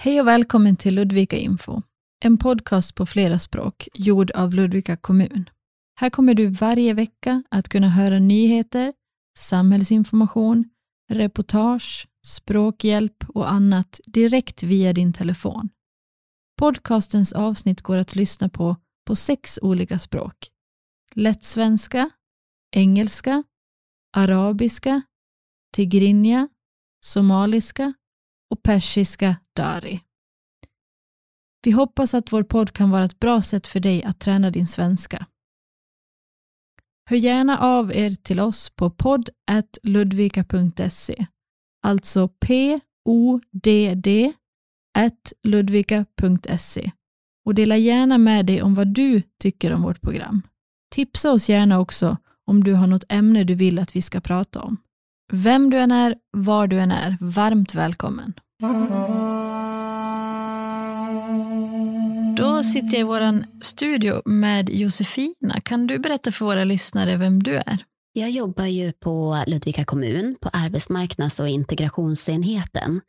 Hej och välkommen till Ludvika Info, en podcast på flera språk gjord av Ludvika kommun. Här kommer du varje vecka att kunna höra nyheter, samhällsinformation, reportage, språkhjälp och annat direkt via din telefon. Podcastens avsnitt går att lyssna på på sex olika språk. Lättsvenska, engelska, arabiska, tigrinja, somaliska och persiska dari. Vi hoppas att vår podd kan vara ett bra sätt för dig att träna din svenska. Hör gärna av er till oss på podd.ludvika.se, alltså p-o-d-d ludvika.se och dela gärna med dig om vad du tycker om vårt program. Tipsa oss gärna också om du har något ämne du vill att vi ska prata om. Vem du än är, var du än är, varmt välkommen. Då sitter jag i vår studio med Josefina. Kan du berätta för våra lyssnare vem du är? Jag jobbar ju på Ludvika kommun på arbetsmarknads och integrationsenheten.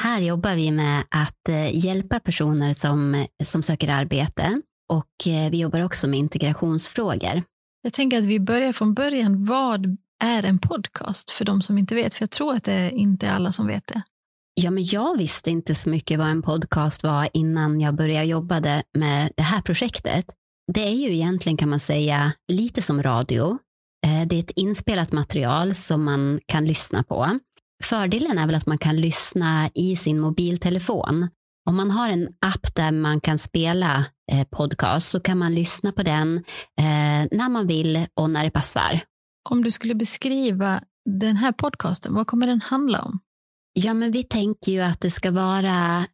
Här jobbar vi med att eh, hjälpa personer som, som söker arbete och eh, vi jobbar också med integrationsfrågor. Jag tänker att vi börjar från början. Vad är en podcast för de som inte vet? För jag tror att det inte är alla som vet det. Ja, men jag visste inte så mycket vad en podcast var innan jag började jobba med det här projektet. Det är ju egentligen kan man säga lite som radio. Eh, det är ett inspelat material som man kan lyssna på. Fördelen är väl att man kan lyssna i sin mobiltelefon. Om man har en app där man kan spela podcast så kan man lyssna på den eh, när man vill och när det passar. Om du skulle beskriva den här podcasten, vad kommer den handla om? Ja, men vi tänker ju att det ska vara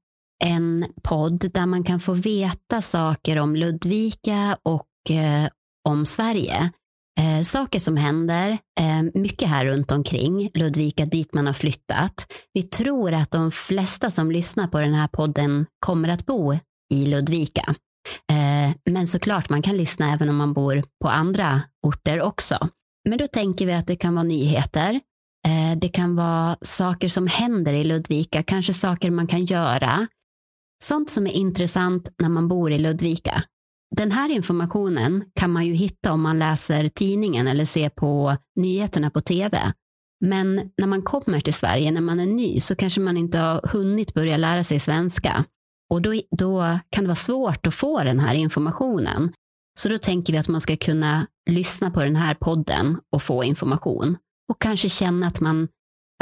en podd där man kan få veta saker om Ludvika och eh, om Sverige. Eh, saker som händer, eh, mycket här runt omkring Ludvika dit man har flyttat. Vi tror att de flesta som lyssnar på den här podden kommer att bo i Ludvika. Eh, men såklart, man kan lyssna även om man bor på andra orter också. Men då tänker vi att det kan vara nyheter. Eh, det kan vara saker som händer i Ludvika, kanske saker man kan göra. Sånt som är intressant när man bor i Ludvika. Den här informationen kan man ju hitta om man läser tidningen eller ser på nyheterna på tv. Men när man kommer till Sverige, när man är ny, så kanske man inte har hunnit börja lära sig svenska. Och då, då kan det vara svårt att få den här informationen. Så då tänker vi att man ska kunna lyssna på den här podden och få information. Och kanske känna att man,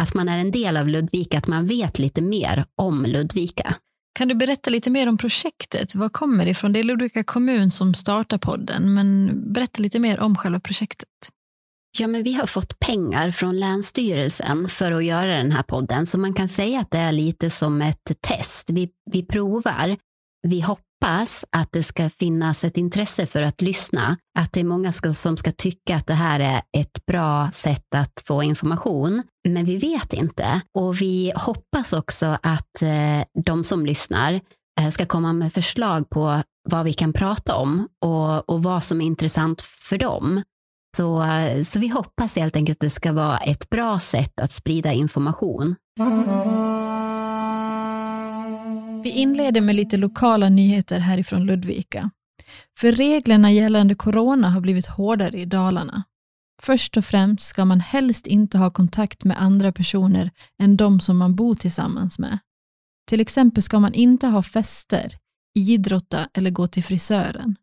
att man är en del av Ludvika, att man vet lite mer om Ludvika. Kan du berätta lite mer om projektet? Var kommer det ifrån? Det är Ludvika kommun som startar podden, men berätta lite mer om själva projektet. Ja, men vi har fått pengar från Länsstyrelsen för att göra den här podden, så man kan säga att det är lite som ett test. Vi, vi provar. Vi hoppas att det ska finnas ett intresse för att lyssna, att det är många ska, som ska tycka att det här är ett bra sätt att få information. Men vi vet inte och vi hoppas också att eh, de som lyssnar eh, ska komma med förslag på vad vi kan prata om och, och vad som är intressant för dem. Så, så vi hoppas helt enkelt att det ska vara ett bra sätt att sprida information. Vi inleder med lite lokala nyheter härifrån Ludvika. För reglerna gällande corona har blivit hårdare i Dalarna. Först och främst ska man helst inte ha kontakt med andra personer än de som man bor tillsammans med. Till exempel ska man inte ha fester, idrotta eller gå till frisören.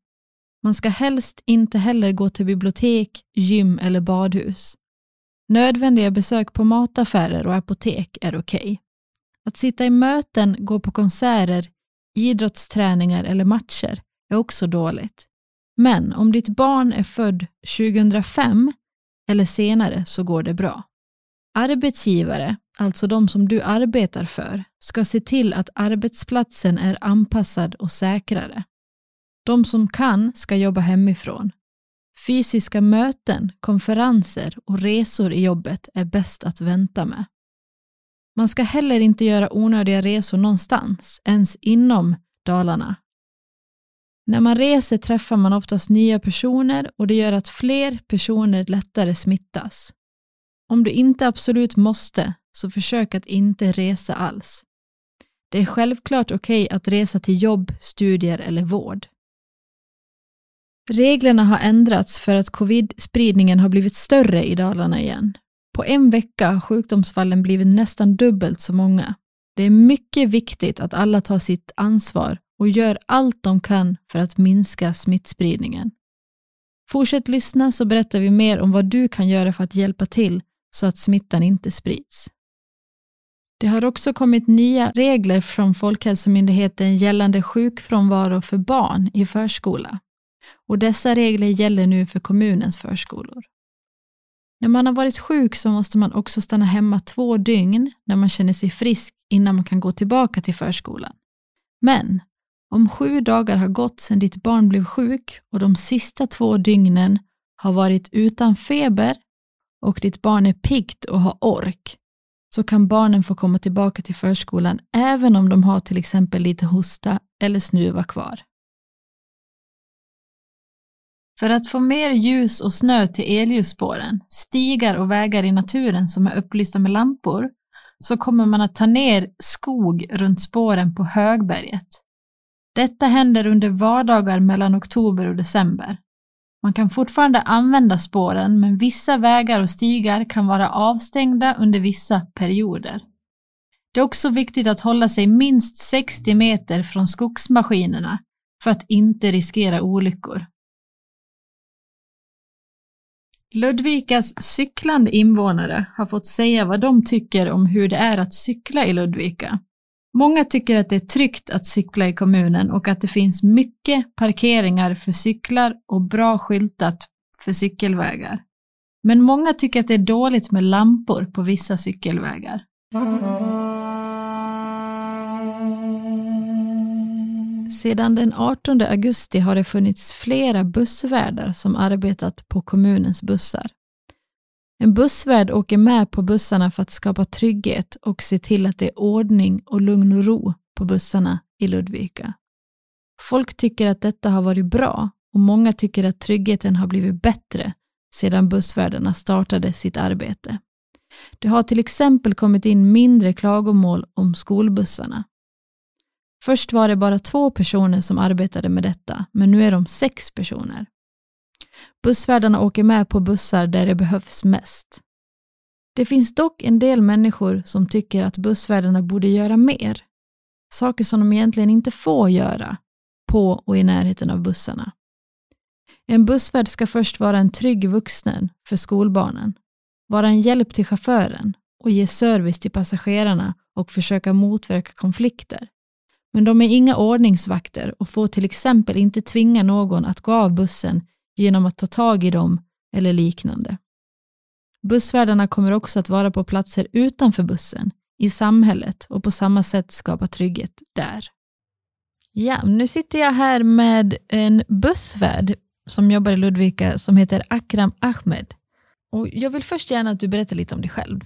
Man ska helst inte heller gå till bibliotek, gym eller badhus. Nödvändiga besök på mataffärer och apotek är okej. Okay. Att sitta i möten, gå på konserter, idrottsträningar eller matcher är också dåligt. Men om ditt barn är född 2005 eller senare så går det bra. Arbetsgivare, alltså de som du arbetar för, ska se till att arbetsplatsen är anpassad och säkrare. De som kan ska jobba hemifrån. Fysiska möten, konferenser och resor i jobbet är bäst att vänta med. Man ska heller inte göra onödiga resor någonstans, ens inom Dalarna. När man reser träffar man oftast nya personer och det gör att fler personer lättare smittas. Om du inte absolut måste, så försök att inte resa alls. Det är självklart okej okay att resa till jobb, studier eller vård. Reglerna har ändrats för att covid-spridningen har blivit större i Dalarna igen. På en vecka har sjukdomsfallen blivit nästan dubbelt så många. Det är mycket viktigt att alla tar sitt ansvar och gör allt de kan för att minska smittspridningen. Fortsätt lyssna så berättar vi mer om vad du kan göra för att hjälpa till så att smittan inte sprids. Det har också kommit nya regler från Folkhälsomyndigheten gällande sjukfrånvaro för barn i förskola. Och dessa regler gäller nu för kommunens förskolor. När man har varit sjuk så måste man också stanna hemma två dygn när man känner sig frisk innan man kan gå tillbaka till förskolan. Men om sju dagar har gått sedan ditt barn blev sjuk och de sista två dygnen har varit utan feber och ditt barn är piggt och har ork, så kan barnen få komma tillbaka till förskolan även om de har till exempel lite hosta eller snuva kvar. För att få mer ljus och snö till elljusspåren, stigar och vägar i naturen som är upplysta med lampor, så kommer man att ta ner skog runt spåren på Högberget. Detta händer under vardagar mellan oktober och december. Man kan fortfarande använda spåren, men vissa vägar och stigar kan vara avstängda under vissa perioder. Det är också viktigt att hålla sig minst 60 meter från skogsmaskinerna för att inte riskera olyckor. Ludvikas cyklande invånare har fått säga vad de tycker om hur det är att cykla i Ludvika. Många tycker att det är tryggt att cykla i kommunen och att det finns mycket parkeringar för cyklar och bra skyltat för cykelvägar. Men många tycker att det är dåligt med lampor på vissa cykelvägar. Sedan den 18 augusti har det funnits flera bussvärdar som arbetat på kommunens bussar. En bussvärd åker med på bussarna för att skapa trygghet och se till att det är ordning och lugn och ro på bussarna i Ludvika. Folk tycker att detta har varit bra och många tycker att tryggheten har blivit bättre sedan bussvärdarna startade sitt arbete. Det har till exempel kommit in mindre klagomål om skolbussarna. Först var det bara två personer som arbetade med detta, men nu är de sex personer. Bussvärdarna åker med på bussar där det behövs mest. Det finns dock en del människor som tycker att bussvärdarna borde göra mer. Saker som de egentligen inte får göra på och i närheten av bussarna. En bussvärd ska först vara en trygg vuxen för skolbarnen, vara en hjälp till chauffören och ge service till passagerarna och försöka motverka konflikter. Men de är inga ordningsvakter och får till exempel inte tvinga någon att gå av bussen genom att ta tag i dem eller liknande. Bussvärdarna kommer också att vara på platser utanför bussen, i samhället och på samma sätt skapa trygghet där. Ja, nu sitter jag här med en bussvärd som jobbar i Ludvika som heter Akram Ahmed. Och jag vill först gärna att du berättar lite om dig själv.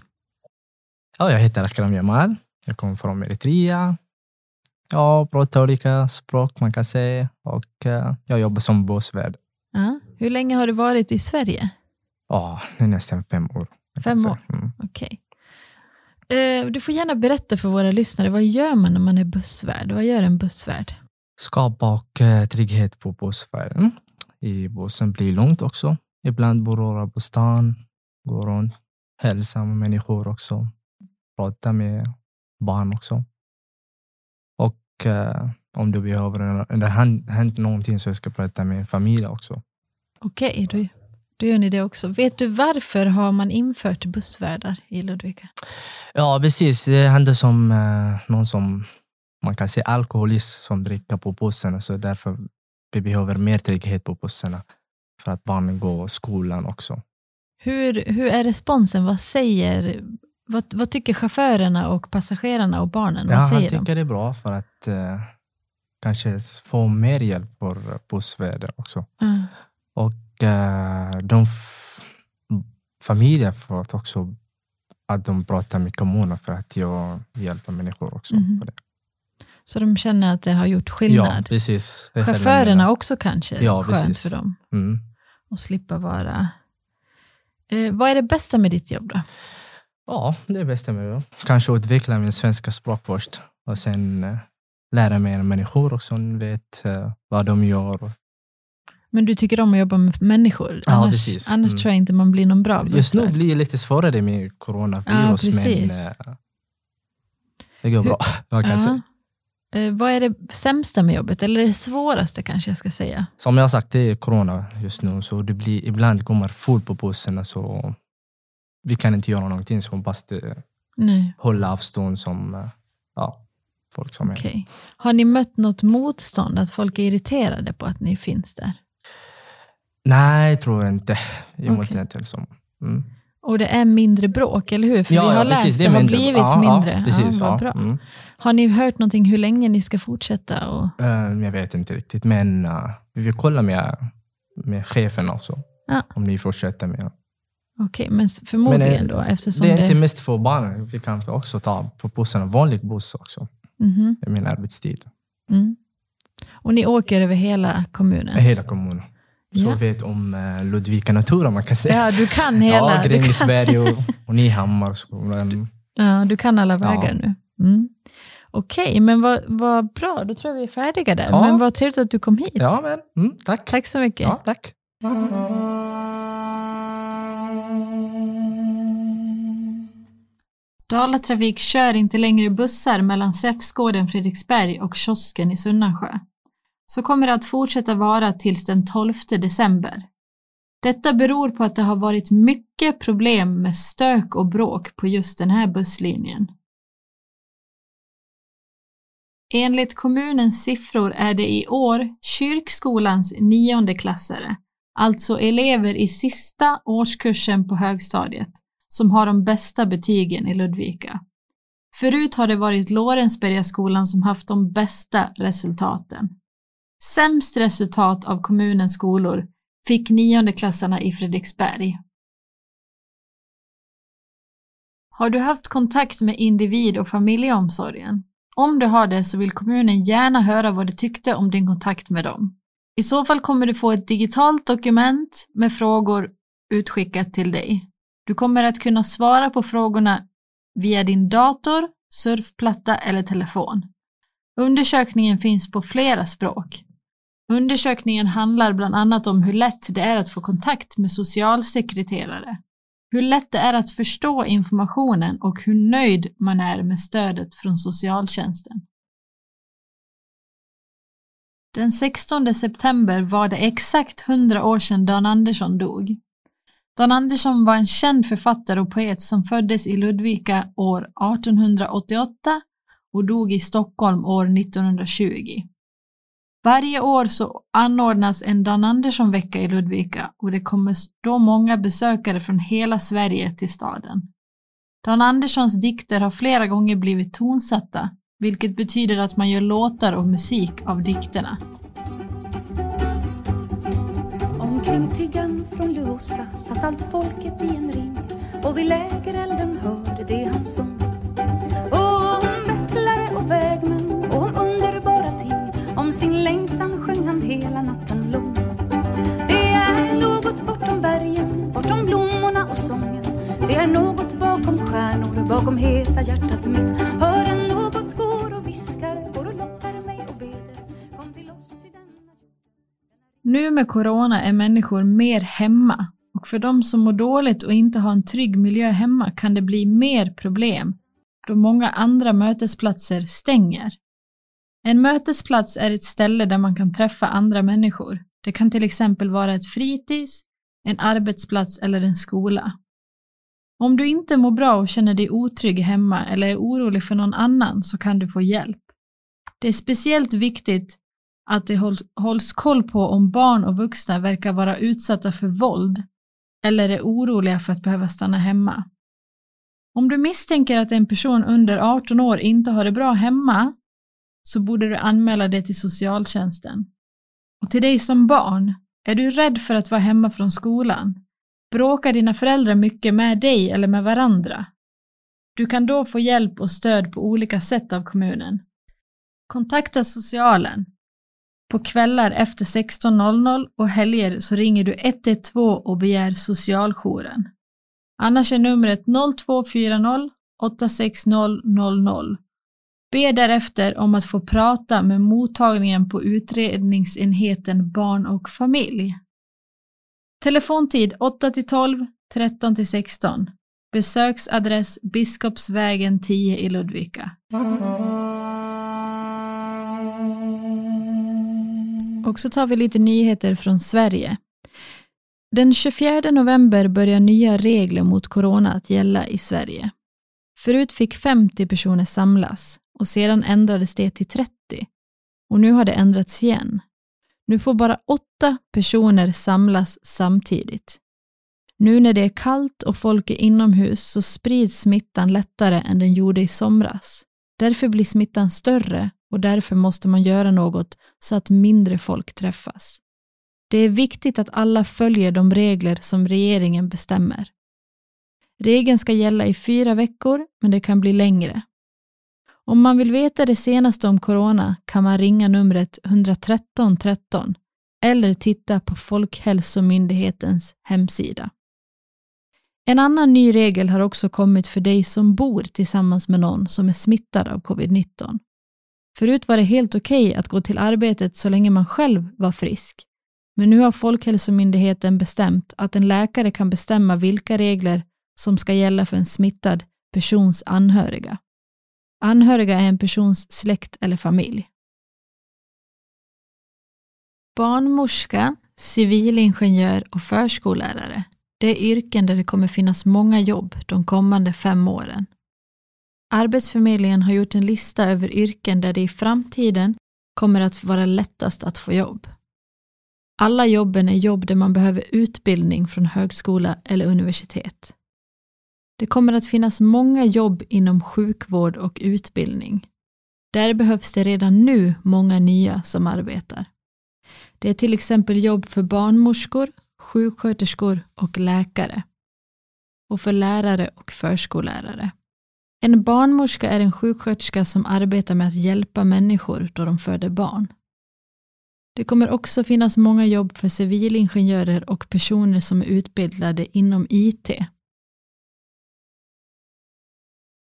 Ja, jag heter Akram Jamal. Jag kommer från Eritrea. Jag pratar olika språk man kan säga och uh, jag jobbar som bussvärd. Ja. Hur länge har du varit i Sverige? Ja, nästan fem år. Fem år, mm. okej. Okay. Uh, du får gärna berätta för våra lyssnare, vad gör man när man är bussvärd? Vad gör en bussvärd? Skapa och uh, trygghet på bussfärden. I bussen blir långt också. Ibland bor på stan, går runt, hälsar med människor också, pratar med barn också. Och uh, om det behöver eller hänt någonting så jag ska prata med familjen också. Okej, okay, då, då gör ni det också. Vet du varför har man infört bussvärdar i Ludvika? Ja, precis. Det händer som uh, någon som man kan säga alkoholist som dricker på bussen, så därför vi behöver mer trygghet på bussarna för att barnen går skolan också. Hur, hur är responsen? Vad säger vad, vad tycker chaufförerna och passagerarna och barnen? Ja, vad säger han tycker de? det är bra för att uh, kanske få mer hjälp för bussvärdar också. Mm. Och uh, de familjer får också att de pratar med kommunen för att jag hjälper människor också. Mm. På det. Så de känner att det har gjort Ja, skillnad. precis. Är själva Chaufförerna också kanske, Ja, skönt precis. för dem Mm. att slippa vara... Eh, vad är det bästa med ditt jobb då? Ja, det med det. Kanske utveckla min svenska språk först och sen eh, lära mig människor och som vet eh, vad de gör. Men du tycker om att jobba med människor? Ja, annars precis. annars Mm. tror jag inte man blir någon bra Just nu blir det lite svårare med coronavirus, Ja, men eh, det går Hur- bra. Jag kan Ja. Eh, vad är det sämsta med jobbet? Eller det svåraste kanske jag ska säga? Som jag har sagt, det är corona just nu, så det blir ibland kommer fullt på bussen. Så vi kan inte göra någonting, så måste eh, Nej, hålla avstånd som eh, ja, folk som är. okej. Har ni mött något motstånd? Att folk är irriterade på att ni finns där? Nej, tror jag inte. Jag Okej. inte som. Mm. Och det är mindre bråk, eller hur? För vi har läst precis, det, har mindre. blivit Ja, mindre. Ja, precis, ja. bra. Mm. Har ni hört någonting hur länge ni ska fortsätta? Och... Eh, jag vet inte riktigt, men eh, vi vill kolla med, med chefen också. Ja. Om ni fortsätter med. Okej, men s- förmodligen Men, eh, då eftersom Det är det... inte mest för barnen. Vi kan också ta på bussen, en vanlig buss också. Mhm, I min arbetstid. mm. Och ni åker över hela kommunen? Hela kommunen. Så Ja. vet om uh, Ludvika Natur om man kan säga. Ja, du kan hela... Ja, Grängesberg och, och Nyhammar. Men, ja, du kan alla Ja. vägar nu. Mm. Okej, men vad, vad bra. Då tror jag vi är färdiga där. Ja. Men vad trevligt att du kom hit. ja, men mm, tack. Tack så mycket. Ja, tack. Dalatrafik kör inte längre bussar mellan Säfsgården, Fredriksberg och kiosken i Sunnansjö. Så kommer det att fortsätta vara tills den 12 december. Detta beror på att det har varit mycket problem med stök och bråk på just den här busslinjen. Enligt kommunens siffror är det i år kyrkskolans niondeklassare, alltså elever i sista årskursen på högstadiet, som har de bästa betygen i Ludvika. Förut har det varit Lorensbergaskolan som haft de bästa resultaten. Sämst resultat av kommunens skolor fick niondeklassarna i Fredriksberg. Har du haft kontakt med individ och familjeomsorgen? Om du har det så vill kommunen gärna höra vad du tyckte om din kontakt med dem. I så fall kommer du få ett digitalt dokument med frågor utskickat till dig. Du kommer att kunna svara på frågorna via din dator, surfplatta eller telefon. Undersökningen finns på flera språk. Undersökningen handlar bland annat om hur lätt det är att få kontakt med socialsekreterare, hur lätt det är att förstå informationen och hur nöjd man är med stödet från socialtjänsten. Den 16 september var det exakt 100 år sedan Dan Andersson dog. Dan Andersson var en känd författare och poet som föddes i Ludvika år 1888 och dog i Stockholm år 1920. Varje år så anordnas en Dan Andersson-vecka i Ludvika och det kommer då många besökare från hela Sverige till staden. Dan Anderssons dikter har flera gånger blivit tonsatta, vilket betyder att man gör låtar och musik av dikterna. Kring tiggan från Luossa satt allt folket i en ring och vid lägerelden hörde det hans sång. Och om bettlare och vägmän och om underbara ting om sin längtan sjöng han hela natten lång. Det är något bortom bergen, bortom blommorna och sången. Det är något bakom stjärnor, bakom heta hjärtat mitt. Hör en Nu med corona är människor mer hemma och för de som mår dåligt och inte har en trygg miljö hemma kan det bli mer problem då många andra mötesplatser stänger. En mötesplats är ett ställe där man kan träffa andra människor. Det kan till exempel vara ett fritids, en arbetsplats eller en skola. Om du inte mår bra och känner dig otrygg hemma eller är orolig för någon annan så kan du få hjälp. Det är speciellt viktigt att det hålls, hålls koll på om barn och vuxna verkar vara utsatta för våld eller är oroliga för att behöva stanna hemma. Om du misstänker att en person under 18 år inte har det bra hemma så borde du anmäla det till socialtjänsten. Och till dig som barn, är du rädd för att vara hemma från skolan? Bråkar dina föräldrar mycket med dig eller med varandra? Du kan då få hjälp och stöd på olika sätt av kommunen. Kontakta socialen. På kvällar efter 16.00 och helger så ringer du 112 och begär socialjouren. Annars är numret 0240 860 00. Be därefter om att få prata med mottagningen på utredningsenheten barn och familj. Telefontid 8 12, 13 16. Besöksadress Biskopsvägen 10 i Ludvika. Och så tar vi lite nyheter från Sverige. Den 24 november börjar nya regler mot corona att gälla i Sverige. Förut fick 50 personer samlas och sedan ändrades det till 30. Och nu har det ändrats igen. Nu får bara åtta personer samlas samtidigt. Nu när det är kallt och folk är inomhus så sprids smittan lättare än den gjorde i somras. Därför blir smittan större och därför måste man göra något så att mindre folk träffas. Det är viktigt att alla följer de regler som regeringen bestämmer. Regeln ska gälla i fyra veckor, men det kan bli längre. Om man vill veta det senaste om corona kan man ringa numret 113 13 eller titta på Folkhälsomyndighetens hemsida. En annan ny regel har också kommit för dig som bor tillsammans med någon som är smittad av covid-19. Förut var det helt okej okay att gå till arbetet så länge man själv var frisk. Men nu har Folkhälsomyndigheten bestämt att en läkare kan bestämma vilka regler som ska gälla för en smittad persons anhöriga. Anhöriga är en persons släkt eller familj. Barnmorska, civilingenjör och förskollärare. Det är yrken där det kommer finnas många jobb de kommande fem åren. Arbetsförmedlingen har gjort en lista över yrken där det i framtiden kommer att vara lättast att få jobb. Alla jobben är jobb där man behöver utbildning från högskola eller universitet. Det kommer att finnas många jobb inom sjukvård och utbildning. Där behövs det redan nu många nya som arbetar. Det är till exempel jobb för barnmorskor, sjuksköterskor och läkare. Och för lärare och förskollärare. En barnmorska är en sjuksköterska som arbetar med att hjälpa människor då de föder barn. Det kommer också finnas många jobb för civilingenjörer och personer som är utbildade inom IT.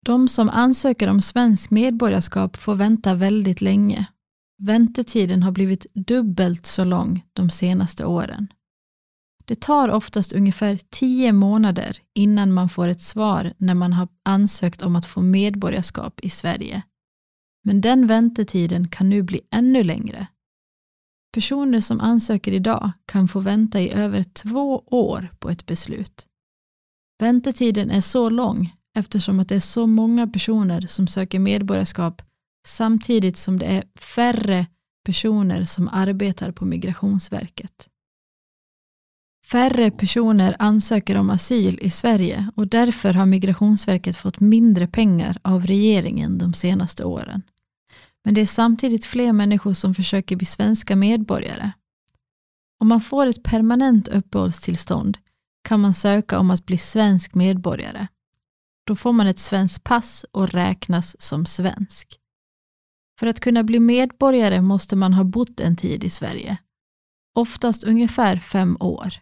De som ansöker om svensk medborgarskap får vänta väldigt länge. Väntetiden har blivit dubbelt så lång de senaste åren. Det tar oftast ungefär tio månader innan man får ett svar när man har ansökt om att få medborgarskap i Sverige. Men den väntetiden kan nu bli ännu längre. Personer som ansöker idag kan få vänta i över två år på ett beslut. Väntetiden är så lång eftersom att det är så många personer som söker medborgarskap samtidigt som det är färre personer som arbetar på Migrationsverket. Färre personer ansöker om asyl i Sverige och därför har Migrationsverket fått mindre pengar av regeringen de senaste åren. Men det är samtidigt fler människor som försöker bli svenska medborgare. Om man får ett permanent uppehållstillstånd kan man söka om att bli svensk medborgare. Då får man ett svenskt pass och räknas som svensk. För att kunna bli medborgare måste man ha bott en tid i Sverige, oftast ungefär fem år.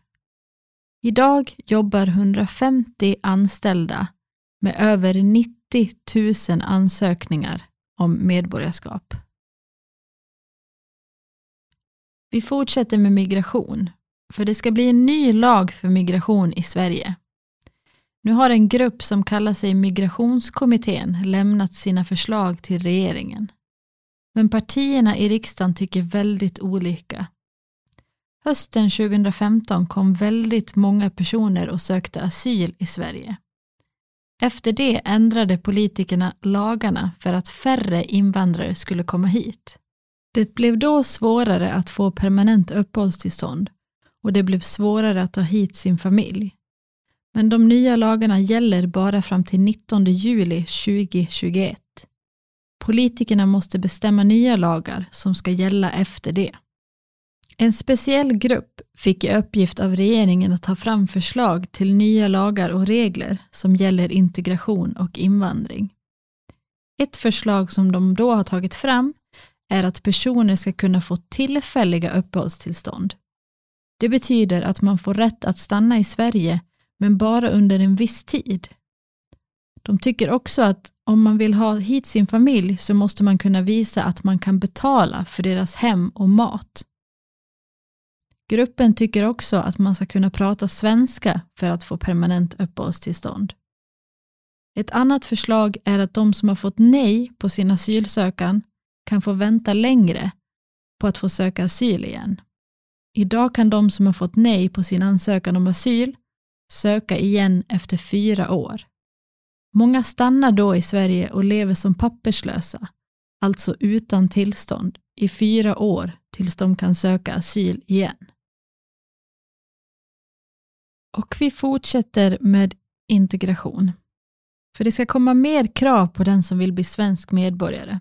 Idag jobbar 150 anställda med över 90 000 ansökningar om medborgarskap. Vi fortsätter med migration, för det ska bli en ny lag för migration i Sverige. Nu har en grupp som kallar sig Migrationskommittén lämnat sina förslag till regeringen. Men partierna i riksdagen tycker väldigt olika. Hösten 2015 kom väldigt många personer och sökte asyl i Sverige. Efter det ändrade politikerna lagarna för att färre invandrare skulle komma hit. Det blev då svårare att få permanent uppehållstillstånd och det blev svårare att ta hit sin familj. Men de nya lagarna gäller bara fram till 19 juli 2021. Politikerna måste bestämma nya lagar som ska gälla efter det. En speciell grupp fick i uppgift av regeringen att ta fram förslag till nya lagar och regler som gäller integration och invandring. Ett förslag som de då har tagit fram är att personer ska kunna få tillfälliga uppehållstillstånd. Det betyder att man får rätt att stanna i Sverige, men bara under en viss tid. De tycker också att om man vill ha hit sin familj så måste man kunna visa att man kan betala för deras hem och mat. Gruppen tycker också att man ska kunna prata svenska för att få permanent uppehållstillstånd. Ett annat förslag är att de som har fått nej på sin asylsökan kan få vänta längre på att få söka asyl igen. Idag kan de som har fått nej på sin ansökan om asyl söka igen efter fyra år. Många stannar då i Sverige och lever som papperslösa, alltså utan tillstånd, i fyra år tills de kan söka asyl igen. Och vi fortsätter med integration. För det ska komma mer krav på den som vill bli svensk medborgare.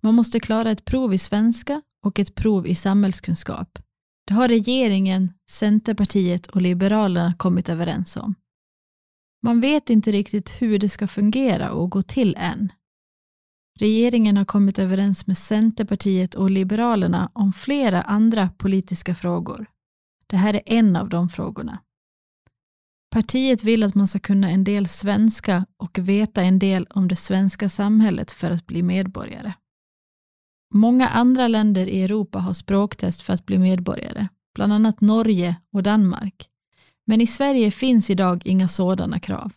Man måste klara ett prov i svenska och ett prov i samhällskunskap. Det har regeringen, Centerpartiet och Liberalerna kommit överens om. Man vet inte riktigt hur det ska fungera och gå till än. Regeringen har kommit överens med Centerpartiet och Liberalerna om flera andra politiska frågor. Det här är en av de frågorna. Partiet vill att man ska kunna en del svenska och veta en del om det svenska samhället för att bli medborgare. Många andra länder i Europa har språktest för att bli medborgare, bland annat Norge och Danmark. Men i Sverige finns idag inga sådana krav.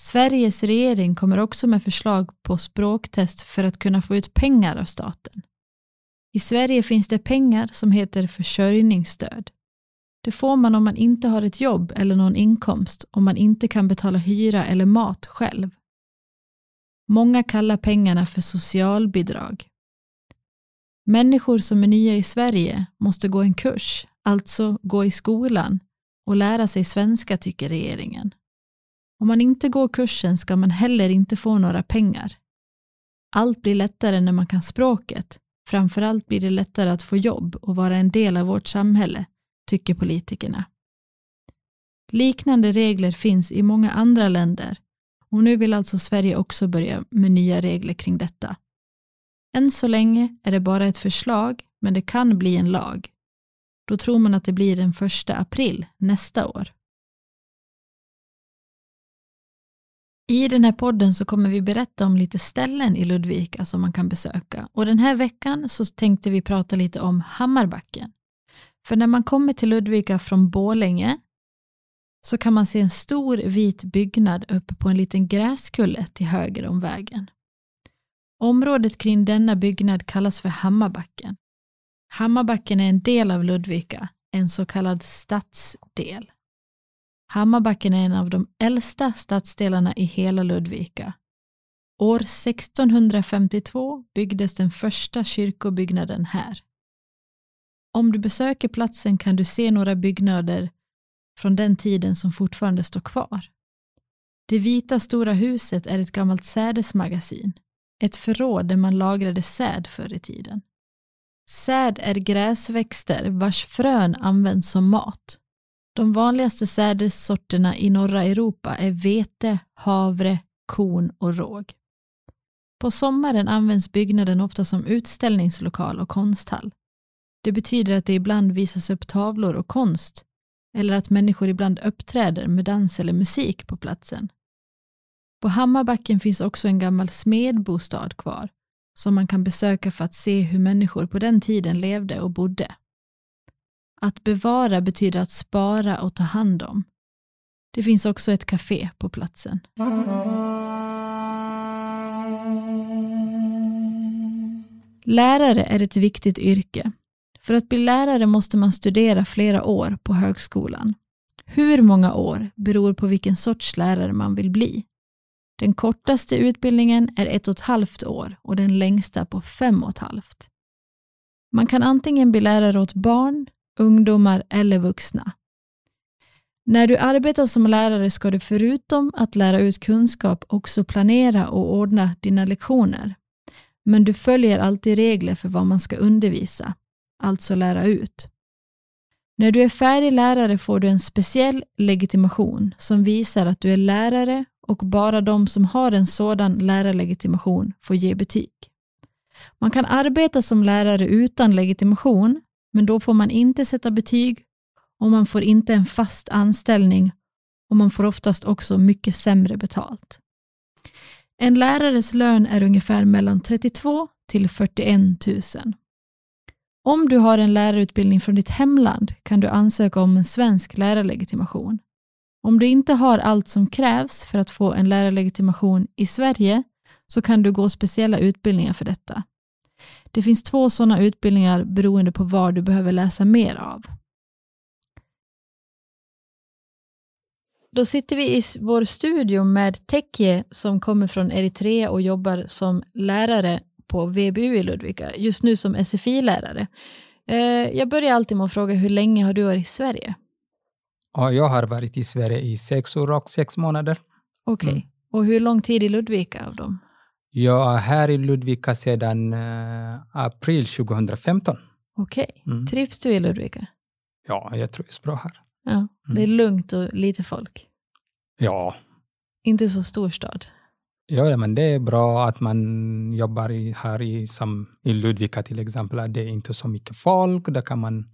Sveriges regering kommer också med förslag på språktest för att kunna få ut pengar av staten. I Sverige finns det pengar som heter försörjningsstöd. Det får man om man inte har ett jobb eller någon inkomst, om man inte kan betala hyra eller mat själv. Många kallar pengarna för socialbidrag. Människor som är nya i Sverige måste gå en kurs, alltså gå i skolan och lära sig svenska tycker regeringen. Om man inte går kursen ska man heller inte få några pengar. Allt blir lättare när man kan språket. Framförallt blir det lättare att få jobb och vara en del av vårt samhälle tycker politikerna. Liknande regler finns i många andra länder och nu vill alltså Sverige också börja med nya regler kring detta. Än så länge är det bara ett förslag, men det kan bli en lag. Då tror man att det blir den första april nästa år. I den här podden så kommer vi berätta om lite ställen i Ludvika som man kan besöka och den här veckan så tänkte vi prata lite om Hammarbacken. För när man kommer till Ludvika från Bålänge så kan man se en stor vit byggnad uppe på en liten gräskulle till höger om vägen. Området kring denna byggnad kallas för Hammarbacken. Hammarbacken är en del av Ludvika, en så kallad stadsdel. Hammarbacken är en av de äldsta stadsdelarna i hela Ludvika. År 1652 byggdes den första kyrkobyggnaden här. Om du besöker platsen kan du se några byggnader från den tiden som fortfarande står kvar. Det vita stora huset är ett gammalt sädesmagasin, ett förråd där man lagrade säd förr i tiden. Säd är gräsväxter vars frön används som mat. De vanligaste sädessorterna i norra Europa är vete, havre, korn och råg. På sommaren används byggnaden ofta som utställningslokal och konsthall. Det betyder att det ibland visas upp tavlor och konst eller att människor ibland uppträder med dans eller musik på platsen. På Hammarbacken finns också en gammal smedbostad kvar som man kan besöka för att se hur människor på den tiden levde och bodde. Att bevara betyder att spara och ta hand om. Det finns också ett café på platsen. Lärare är ett viktigt yrke för att bli lärare måste man studera flera år på högskolan. Hur många år beror på vilken sorts lärare man vill bli. Den kortaste utbildningen är ett och ett halvt år och den längsta på fem och ett halvt. Man kan antingen bli lärare åt barn, ungdomar eller vuxna. När du arbetar som lärare ska du förutom att lära ut kunskap också planera och ordna dina lektioner. Men du följer alltid regler för vad man ska undervisa alltså lära ut. När du är färdig lärare får du en speciell legitimation som visar att du är lärare och bara de som har en sådan lärarlegitimation får ge betyg. Man kan arbeta som lärare utan legitimation, men då får man inte sätta betyg och man får inte en fast anställning och man får oftast också mycket sämre betalt. En lärares lön är ungefär mellan 32 till 41 000. Om du har en lärarutbildning från ditt hemland kan du ansöka om en svensk lärarlegitimation. Om du inte har allt som krävs för att få en lärarlegitimation i Sverige så kan du gå speciella utbildningar för detta. Det finns två sådana utbildningar beroende på vad du behöver läsa mer av. Då sitter vi i vår studio med Tekje som kommer från Eritrea och jobbar som lärare på VBU i Ludvika, just nu som SFI-lärare. Eh, jag börjar alltid med att fråga hur länge har du varit i Sverige? Ja, jag har varit i Sverige i sex år och sex månader. Okej, okay. mm. och hur lång tid i Ludvika av dem? Jag är här i Ludvika sedan uh, april 2015. Okej, okay. mm. trivs du i Ludvika? Ja, jag trivs bra här. Ja, mm. Det är lugnt och lite folk? Ja. Inte så stor stad? Ja, men det är bra att man jobbar i, här i, som i Ludvika till exempel. Det är inte så mycket folk. Där kan man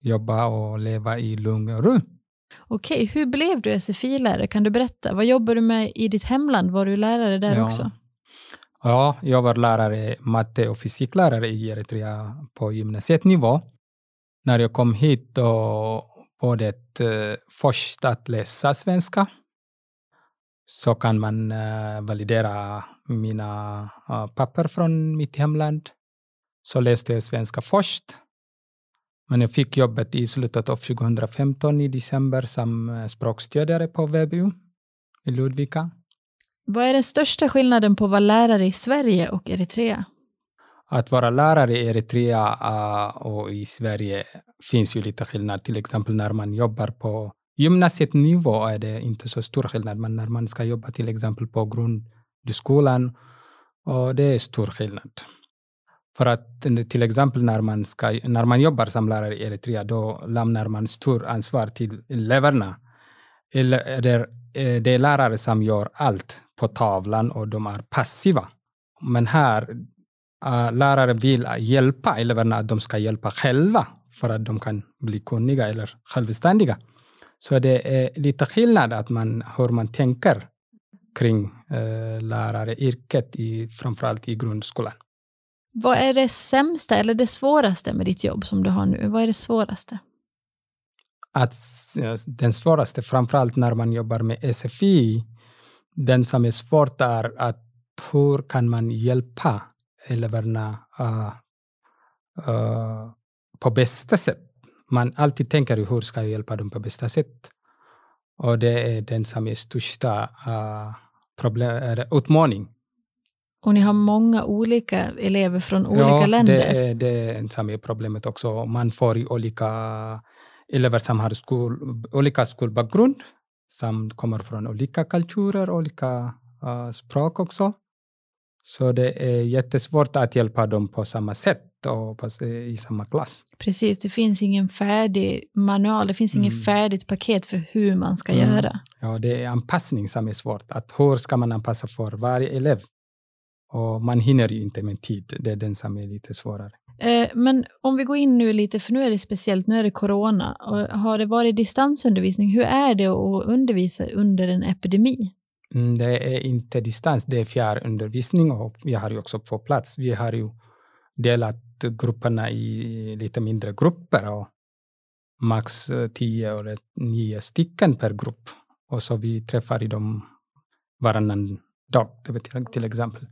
jobba och leva i lugn och ro. Okej, hur blev du SFI-lärare? Kan du berätta? Vad jobbar du med i ditt hemland? Var du lärare där ja. också? Ja, jag var lärare, matte och fysiklärare i Eritrea på gymnasietnivå. När jag kom hit då var det uh, först att läsa svenska. Så kan man uh, validera mina uh, papper från mitt hemland. Så läste jag svenska först. Men jag fick jobbet i slutet av 2015 i december som språkstödjare på VBU i Ludvika. Vad är den största skillnaden på att vara lärare i Sverige och Eritrea? Att vara lärare i Eritrea och i Sverige finns ju lite skillnad. Till exempel när man jobbar på gymnasietnivå är det inte så stor skillnad, men när man ska jobba till exempel på grundskolan, och det är stor skillnad. För att till exempel när man, ska, när man jobbar som lärare i Eritrea, då lämnar man stor ansvar till eleverna. Eller eh, det, är, lärare som gör allt på tavlan och de är passiva. Men här, eh, lärare vill hjälpa eleverna att de ska hjälpa själva för att de kan bli kunniga eller självständiga. Så det är lite skillnad att man, hur man tänker kring uh, läraryrket, i, framförallt i grundskolan. Vad är det sämsta eller det svåraste med ditt jobb som du har nu? Vad är det svåraste? Att, den svåraste, framförallt när man jobbar med SFI, den som är svårt är att hur kan man hjälpa eleverna uh, uh, på bästa sätt? Man alltid tänker hur ska jag hjälpa dem på bästa sätt? Och det är den som är största uh, problem, utmaning och ni har många olika elever från olika ja, länder? Ja, det är det som är problemet också. Man får olika elever som har skol, olika skolbakgrund, som kommer från olika kulturer, olika uh, språk också. Så det är jättesvårt att hjälpa dem på samma sätt och på, i samma klass. Precis, det finns ingen färdig manual, det finns mm. inget färdigt paket för hur man ska mm. göra. Ja, det är anpassning som är svårt. Att hur ska man anpassa för varje elev? Och man hinner ju inte med tid. Det är den som är lite svårare. Eh, men om vi går in nu lite, för nu är det speciellt, nu är det corona. Och har det varit distansundervisning? Hur är det att undervisa under en epidemi? Mm, det är inte distans, det är fjärrundervisning och vi har ju också på plats. Vi har ju delat grupperna i lite mindre grupper och max tio eller nio stycken per grupp. Och så vi träffar i dem varannan dag till exempel.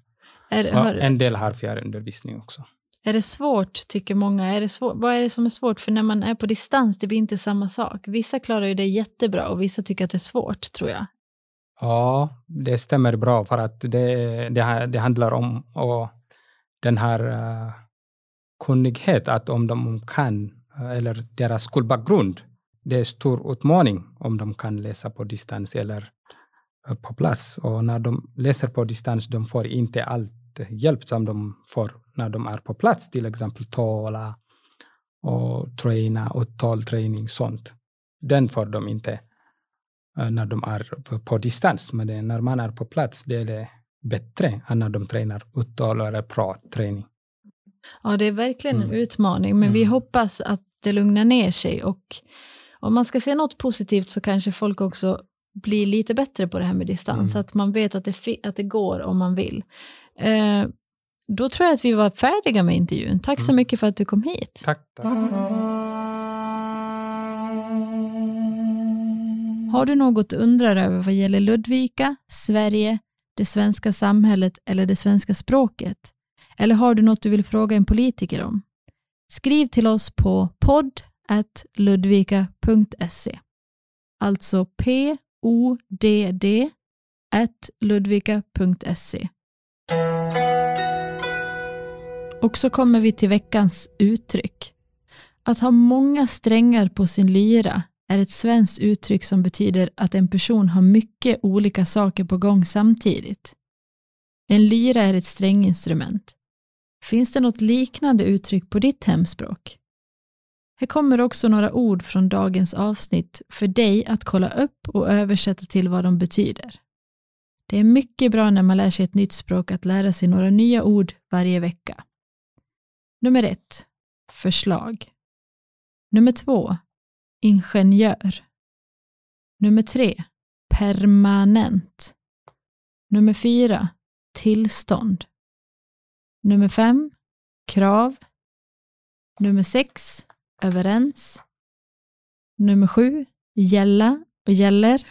Är, har, en del har fjärrundervisning också. Är det svårt, tycker många? Är det svår, vad är det som är svårt? För när man är på distans, det blir inte samma sak. Vissa klarar ju det jättebra och vissa tycker att det är svårt, tror jag. Ja, det stämmer bra för att det, det, det handlar om och den här uh, kunnighet, att om de kan, eh, eller deras skolbakgrund, det är stor utmaning om de kan läsa på distans eller eh, på plats. Och när de läser på distans, de får inte allt hjälp som de får när de är på plats, till exempel tala och träna och talträning, sånt. Den får de inte när de är på, distans, men när man är på plats, det är bättre än när de tränar uttal eller pratträning. Ja, det är verkligen en Mm. utmaning, men vi Mm. hoppas att det lugnar ner sig och om man ska se något positivt så kanske folk också blir lite bättre på det här med distans, Mm. att man vet att det, att det går om man vill. Eh, då tror jag att vi var färdiga med intervjun. Tack så Mm. mycket för att du kom hit. Tack. tack. Har du något du undrar över vad gäller Ludvika, Sverige, det svenska samhället eller det svenska språket? Eller har du något du vill fråga en politiker om? Skriv till oss på podd.ludvika.se. Alltså p-o-d-d ludvika.se. Och så kommer vi till veckans uttryck. Att ha många strängar på sin lyra är ett svenskt uttryck som betyder att en person har mycket olika saker på gång samtidigt. En lyra är ett stränginstrument. Finns det något liknande uttryck på ditt hemspråk? Här kommer också några ord från dagens avsnitt för dig att kolla upp och översätta till vad de betyder. Det är mycket bra när man lär sig ett nytt språk att lära sig några nya ord varje vecka. Nummer ett. Förslag. Nummer två. Ingenjör. Nummer tre. Permanent. Nummer fyra. Tillstånd. Nummer fem. Krav. Nummer sex. Överens. Nummer sju. Gälla och gäller.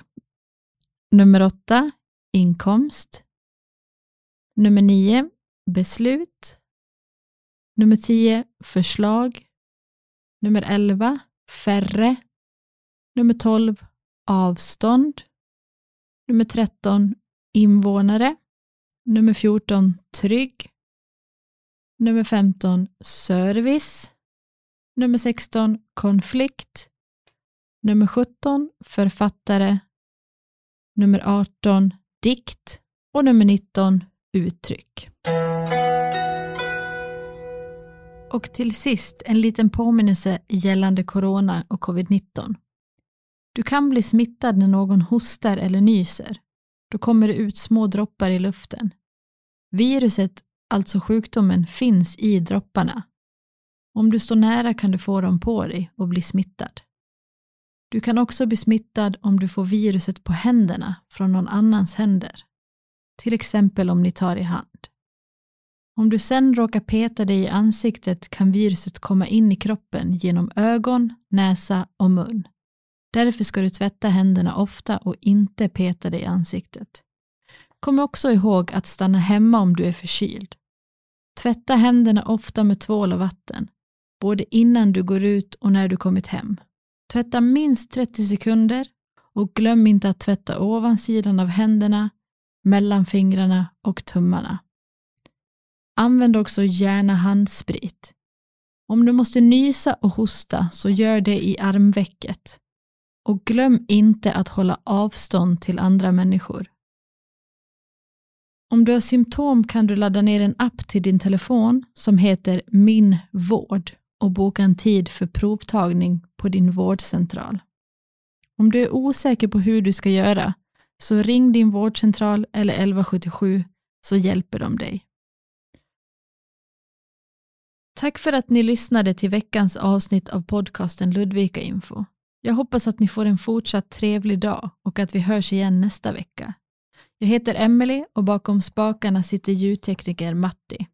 Nummer åtta. Inkomst. Nummer nio. Beslut. Nummer tio. Förslag. Nummer elva. Färre. Nummer 12. Avstånd. Nummer 13. Invånare. Nummer 14. Trygg. Nummer 15. Service. Nummer 16. Konflikt. Nummer 17. Författare. Nummer 18. Dikt. Och nummer 19. Uttryck. Och till sist en liten påminnelse gällande corona och covid-19. Du kan bli smittad när någon hostar eller nyser. Då kommer det ut små droppar i luften. Viruset, alltså sjukdomen, finns i dropparna. Om du står nära kan du få dem på dig och bli smittad. Du kan också bli smittad om du får viruset på händerna från någon annans händer. Till exempel om ni tar i hand. Om du sen råkar peta dig i ansiktet kan viruset komma in i kroppen genom ögon, näsa och mun. Därför ska du tvätta händerna ofta och inte peta dig i ansiktet. Kom också ihåg att stanna hemma om du är förkyld. Tvätta händerna ofta med tvål och vatten, både innan du går ut och när du kommit hem. Tvätta minst 30 sekunder och glöm inte att tvätta ovansidan av händerna, mellan fingrarna och tummarna. Använd också gärna handsprit. Om du måste nysa och hosta så gör det i armvecket. Och glöm inte att hålla avstånd till andra människor. Om du har symptom kan du ladda ner en app till din telefon som heter Min vård och boka en tid för provtagning på din vårdcentral. Om du är osäker på hur du ska göra så ring din vårdcentral eller 1177 så hjälper de dig. Tack för att ni lyssnade till veckans avsnitt av podcasten Ludvika Info. Jag hoppas att ni får en fortsatt trevlig dag och att vi hörs igen nästa vecka. Jag heter Emelie och bakom spakarna sitter ljudtekniker Matti.